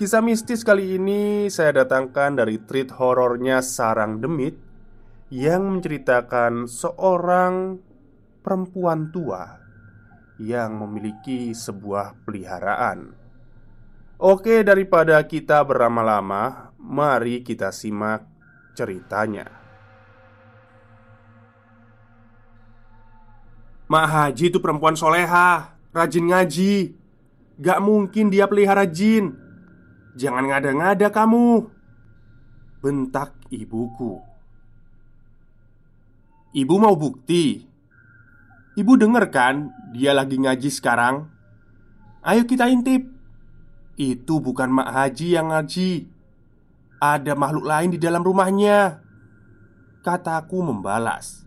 Kisah mistis kali ini saya datangkan dari treat horornya Sarang Demit Yang menceritakan seorang perempuan tua Yang memiliki sebuah peliharaan. Oke daripada kita berlama-lama Mari kita simak ceritanya. Mak Haji itu perempuan soleha Rajin ngaji. Gak mungkin dia pelihara jin Jangan ngada-ngada kamu. Bentak ibuku. Ibu mau bukti. Ibu denger kan Dia lagi ngaji sekarang? Ayo kita intip. Itu bukan Mak Haji yang ngaji. Ada makhluk lain di dalam rumahnya. Kataku membalas.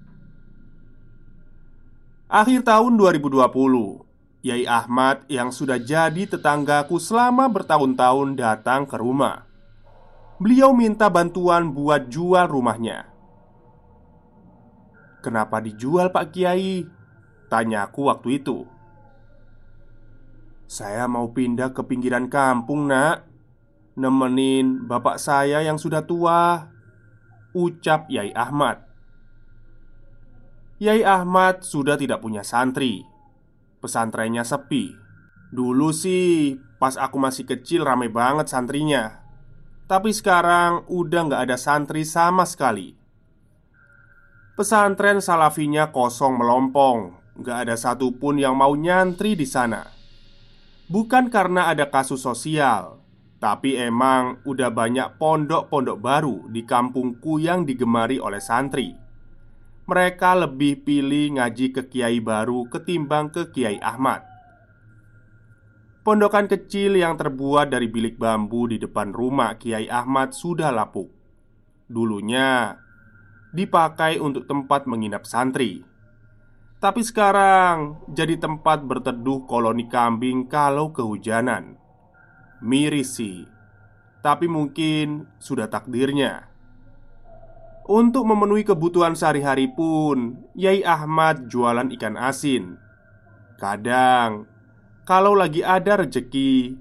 Akhir tahun 2020 Yai Ahmad yang sudah jadi tetanggaku selama bertahun-tahun datang ke rumah. Beliau minta bantuan buat jual rumahnya. "Kenapa dijual, Pak Kiai?" tanyaku waktu itu. "Saya mau pindah ke pinggiran kampung, Nak. Nemenin bapak saya yang sudah tua," ucap Yai Ahmad. Yai Ahmad sudah tidak punya santri pesantrennya sepi. Dulu sih, pas aku masih kecil rame banget santrinya. Tapi sekarang udah nggak ada santri sama sekali. Pesantren salafinya kosong melompong, nggak ada satupun yang mau nyantri di sana. Bukan karena ada kasus sosial, tapi emang udah banyak pondok-pondok baru di kampungku yang digemari oleh santri mereka lebih pilih ngaji ke kiai baru ketimbang ke kiai Ahmad. Pondokan kecil yang terbuat dari bilik bambu di depan rumah Kiai Ahmad sudah lapuk. Dulunya dipakai untuk tempat menginap santri, tapi sekarang jadi tempat berteduh koloni kambing kalau kehujanan. Miris sih, tapi mungkin sudah takdirnya. Untuk memenuhi kebutuhan sehari-hari pun, Yai Ahmad jualan ikan asin. Kadang, kalau lagi ada rejeki,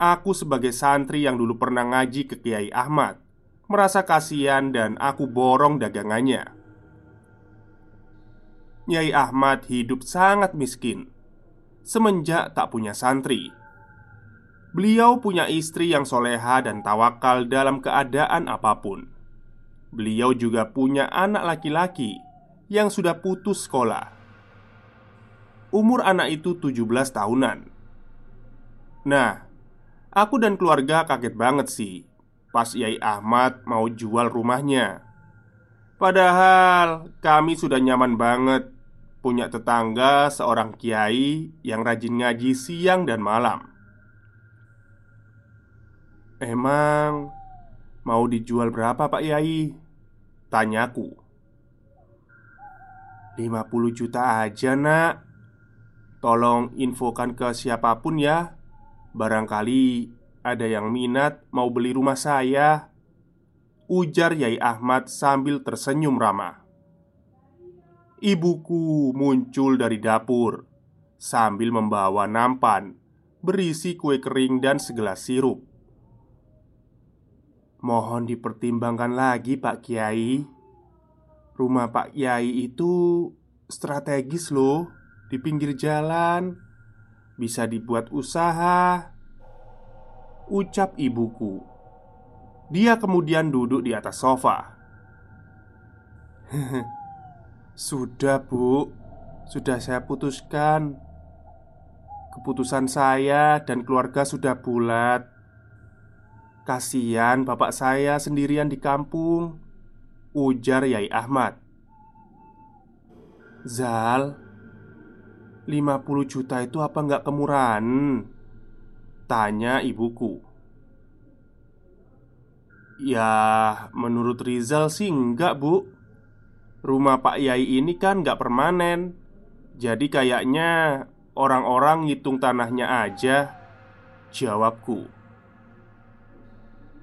aku sebagai santri yang dulu pernah ngaji ke Kiai Ahmad merasa kasihan dan aku borong dagangannya. Yai Ahmad hidup sangat miskin semenjak tak punya santri. Beliau punya istri yang soleha dan tawakal dalam keadaan apa pun. Beliau juga punya anak laki-laki yang sudah putus sekolah. Umur anak itu 17 tahunan. Nah, aku dan keluarga kaget banget sih pas Yai Ahmad mau jual rumahnya. Padahal kami sudah nyaman banget punya tetangga seorang kiai yang rajin ngaji siang dan malam. Emang mau dijual berapa Pak Yai? Tanyaku 50 juta aja nak. Tolong infokan ke siapa pun ya. Barangkali ada yang minat mau beli rumah saya. Ujar Yai Ahmad sambil tersenyum ramah. Ibuku muncul dari dapur Sambil membawa nampan Berisi kue kering dan segelas sirup Mohon dipertimbangkan lagi Pak Kiai. Rumah Pak Kiai itu strategis loh Di pinggir jalan. Bisa dibuat usaha. Ucap ibuku. Dia kemudian duduk di atas sofa. Sudah bu. Sudah saya putuskan. Keputusan saya dan keluarga sudah bulat Kasihan bapak saya sendirian di kampung Ujar Yai Ahmad. Zal 50 juta itu apa nggak kemurahan? Tanya ibuku. Ya menurut Rizal sih enggak bu. Rumah Pak Yai ini kan nggak permanen. Jadi kayaknya orang-orang ngitung tanahnya aja Jawabku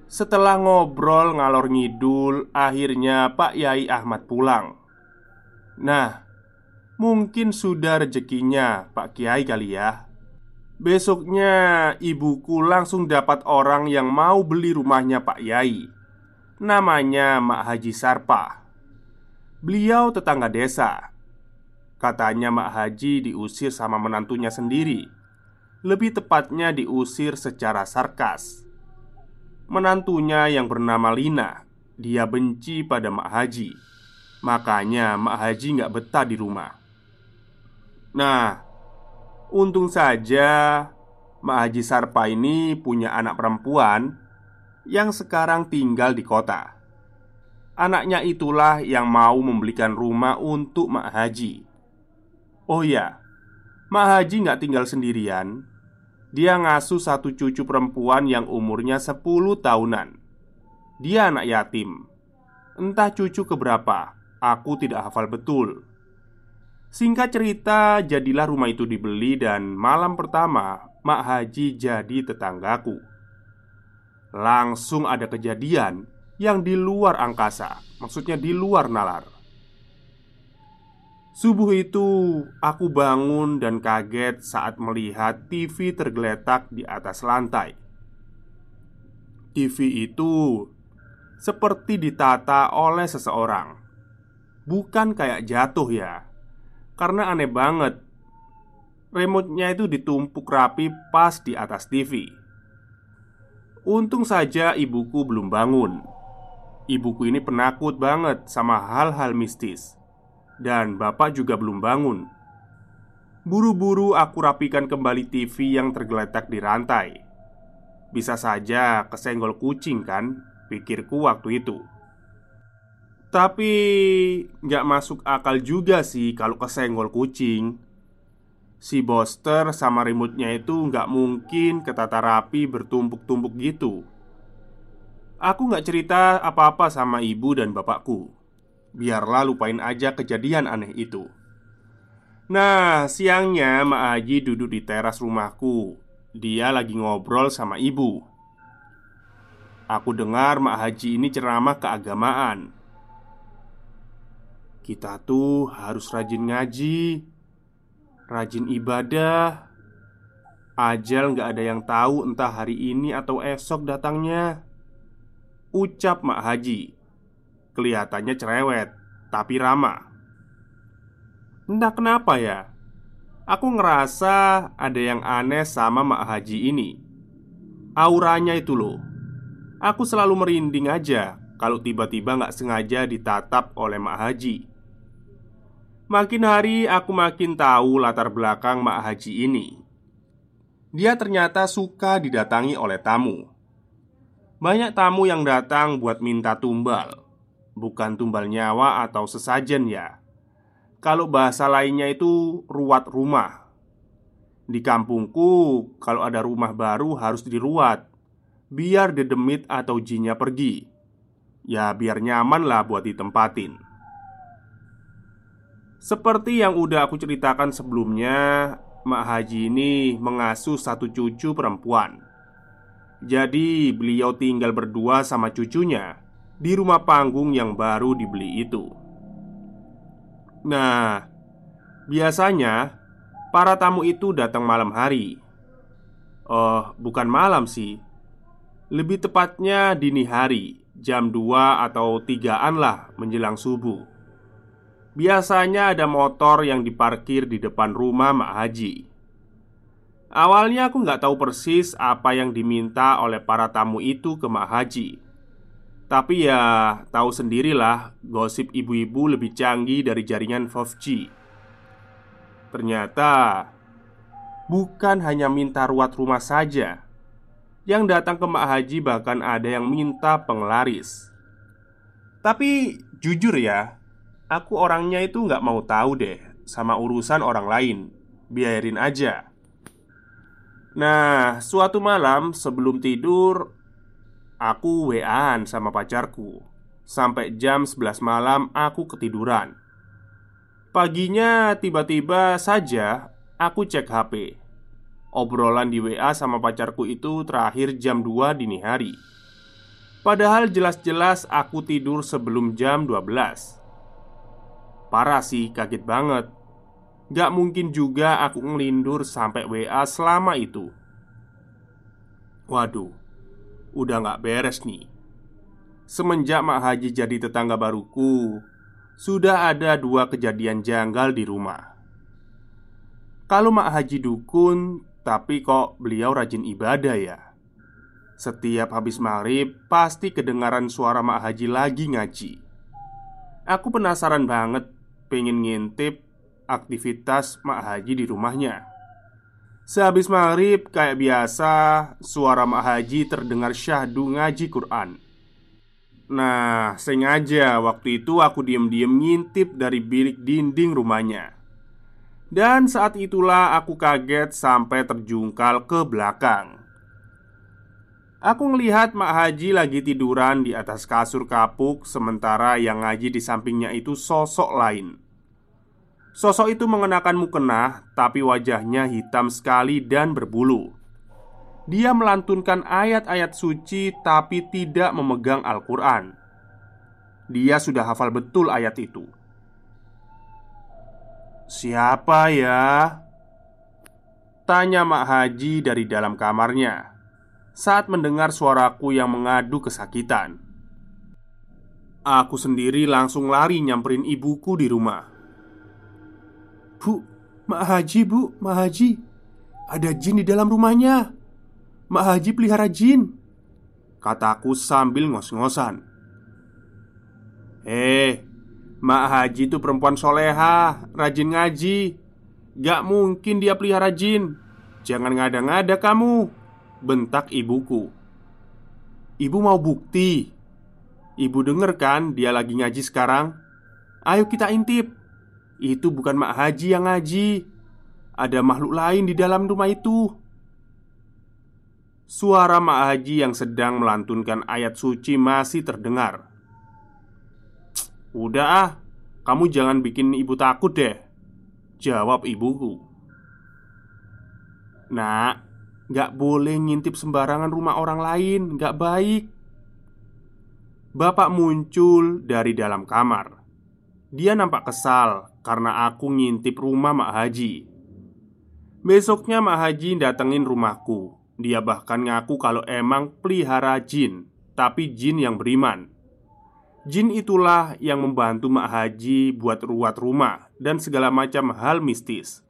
setelah ngobrol ngalor ngidul, akhirnya Pak Yai Ahmad pulang. Nah, mungkin sudah rezekinya Pak Kiai kali ya. Besoknya ibuku langsung dapat orang yang mau beli rumahnya Pak Yai. Namanya Mak Haji Sarpa. Beliau tetangga desa. Katanya Mak Haji diusir sama menantunya sendiri. Lebih tepatnya diusir secara sarkas menantunya yang bernama Lina. Dia benci pada Mak Haji. Makanya Mak Haji nggak betah di rumah. Nah, untung saja Mak Haji Sarpa ini punya anak perempuan Yang sekarang tinggal di kota. Anaknya itulah yang mau membelikan rumah untuk Mak Haji. Oh ya, Mak Haji nggak tinggal sendirian dia ngasuh satu cucu perempuan yang umurnya 10 tahunan. Dia anak yatim. Entah cucu keberapa Aku tidak hafal betul. Singkat cerita, jadilah rumah itu dibeli dan malam pertama Mak Haji jadi tetanggaku. Langsung ada kejadian yang di luar angkasa Maksudnya di luar nalar Subuh itu aku bangun dan kaget saat melihat TV tergeletak di atas lantai. TV itu seperti ditata oleh seseorang, bukan kayak jatuh ya, karena aneh banget. Remote-nya itu ditumpuk rapi pas di atas TV. Untung saja ibuku belum bangun. Ibuku ini penakut banget sama hal-hal mistis dan bapak juga belum bangun. Buru-buru aku rapikan kembali TV yang tergeletak di rantai. Bisa saja kesenggol kucing kan, pikirku waktu itu. Tapi nggak masuk akal juga sih kalau kesenggol kucing. Si Boster sama remote-nya itu nggak mungkin ketata rapi bertumpuk-tumpuk gitu. Aku nggak cerita apa-apa sama ibu dan bapakku. Biarlah lupain aja kejadian aneh itu. Nah, siangnya Mak Haji duduk di teras rumahku. Dia lagi ngobrol sama ibu. Aku dengar Mak Haji ini ceramah keagamaan. Kita tuh harus rajin ngaji Rajin ibadah. Ajal nggak ada yang tahu entah hari ini atau esok datangnya. Ucap Mak Haji Kelihatannya cerewet, tapi ramah. Entah kenapa ya, aku ngerasa ada yang aneh sama Mak Haji ini. Auranya itu loh. Aku selalu merinding aja kalau tiba-tiba nggak sengaja ditatap oleh Mak Haji. Makin hari aku makin tahu latar belakang Mak Haji ini. Dia ternyata suka didatangi oleh tamu. Banyak tamu yang datang buat minta tumbal, bukan tumbal nyawa atau sesajen ya. Kalau bahasa lainnya itu ruat rumah. Di kampungku, kalau ada rumah baru harus diruat, biar dedemit atau jinnya pergi. Ya, biar nyaman lah buat ditempatin. Seperti yang udah aku ceritakan sebelumnya, Mak Haji ini mengasuh satu cucu perempuan. Jadi, beliau tinggal berdua sama cucunya di rumah panggung yang baru dibeli itu. Nah, biasanya para tamu itu datang malam hari. Oh, bukan malam sih. Lebih tepatnya dini hari, jam 2 atau 3-an lah menjelang subuh. Biasanya ada motor yang diparkir di depan rumah Mak Haji. Awalnya aku nggak tahu persis apa yang diminta oleh para tamu itu ke Mak Haji. Tapi ya tahu sendirilah gosip ibu-ibu lebih canggih dari jaringan 5G. Ternyata bukan hanya minta ruat rumah saja. Yang datang ke Mak Haji bahkan ada yang minta penglaris. Tapi jujur ya, Aku orangnya itu nggak mau tahu deh sama urusan orang lain Biarin aja Nah, suatu malam sebelum tidur Aku WA-an sama pacarku. Sampai jam 11 malam aku ketiduran. Paginya tiba-tiba saja aku cek HP Obrolan di WA sama pacarku itu terakhir jam 2 dini hari. Padahal jelas-jelas aku tidur sebelum jam 12 Parah sih, kaget banget. Gak mungkin juga aku ngelindur sampai WA selama itu. Waduh, udah gak beres nih. Semenjak Mak Haji jadi tetangga baruku Sudah ada dua kejadian janggal di rumah. Kalau Mak Haji dukun Tapi kok beliau rajin ibadah ya? Setiap habis maghrib Pasti kedengaran suara Mak Haji lagi ngaji. Aku penasaran banget pengen ngintip aktivitas Mak Haji di rumahnya. Sehabis maghrib, kayak biasa, suara Mak Haji terdengar syahdu ngaji Quran. Nah, sengaja waktu itu aku diam-diam ngintip dari bilik dinding rumahnya. Dan saat itulah aku kaget sampai terjungkal ke belakang. Aku ngelihat Mak Haji lagi tiduran di atas kasur kapuk Sementara yang ngaji di sampingnya itu sosok lain Sosok itu mengenakan mukena, tapi wajahnya hitam sekali dan berbulu. Dia melantunkan ayat-ayat suci, tapi tidak memegang Al-Quran. Dia sudah hafal betul ayat itu. "Siapa ya?" tanya Mak Haji dari dalam kamarnya saat mendengar suaraku yang mengadu kesakitan. Aku sendiri langsung lari nyamperin ibuku di rumah. Bu, Mak Haji bu, Mak Haji. Ada jin di dalam rumahnya. Mak Haji pelihara jin. Kataku sambil ngos-ngosan. Eh, Mak Haji itu perempuan soleha Rajin ngaji. Gak mungkin dia pelihara jin. Jangan ngada-ngada kamu. Bentak ibuku. Ibu mau bukti. Ibu denger kan dia lagi ngaji sekarang. Ayo kita intip itu bukan Mak Haji yang ngaji. Ada makhluk lain di dalam rumah itu. Suara Mak Haji yang sedang melantunkan ayat suci masih terdengar. Udah ah, kamu jangan bikin ibu takut deh Jawab ibuku. Nak, gak boleh ngintip sembarangan rumah orang lain Gak baik. Bapak muncul dari dalam kamar Dia nampak kesal karena aku ngintip rumah Mak Haji. Besoknya Mak Haji datengin rumahku. Dia bahkan ngaku kalau emang pelihara jin, tapi jin yang beriman. Jin itulah yang membantu Mak Haji buat ruat rumah dan segala macam hal mistis.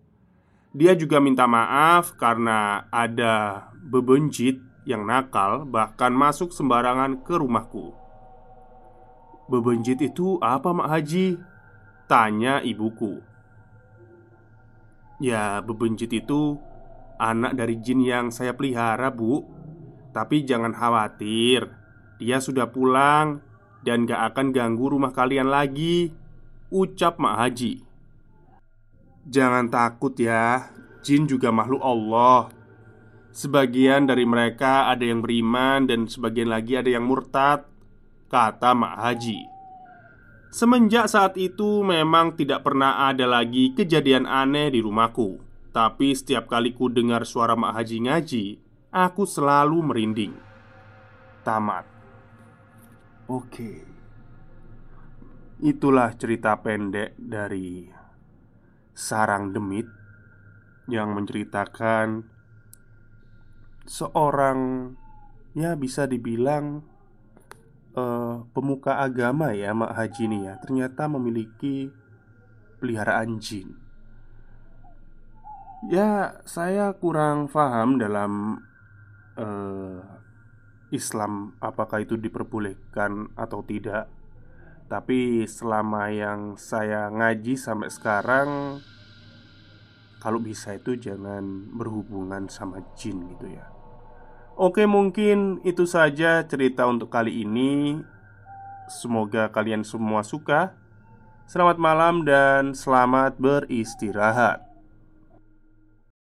Dia juga minta maaf karena ada bebenjit yang nakal bahkan masuk sembarangan ke rumahku. Bebenjit itu apa Mak Haji? Tanya ibuku Ya, bebenjit itu anak dari jin yang saya pelihara, Bu. Tapi jangan khawatir, dia sudah pulang dan gak akan ganggu rumah kalian lagi. Ucap Mak Haji. Jangan takut ya, jin juga makhluk Allah. Sebagian dari mereka ada yang beriman dan sebagian lagi ada yang murtad, kata Mak Haji. Semenjak saat itu memang tidak pernah ada lagi kejadian aneh di rumahku. Tapi setiap kali ku dengar suara Mak Haji ngaji Aku selalu merinding. Tamat. Oke. Itulah cerita pendek dari Sarang Demit Yang menceritakan Seorang Ya bisa dibilang uh, pemuka agama ya Mak Haji ini ya Ternyata memiliki peliharaan jin Ya saya kurang paham dalam uh, Islam apakah itu diperbolehkan atau tidak. Tapi selama yang saya ngaji sampai sekarang Kalau bisa itu jangan berhubungan sama jin gitu ya Oke, mungkin itu saja cerita untuk kali ini. Semoga kalian semua suka. Selamat malam dan selamat beristirahat.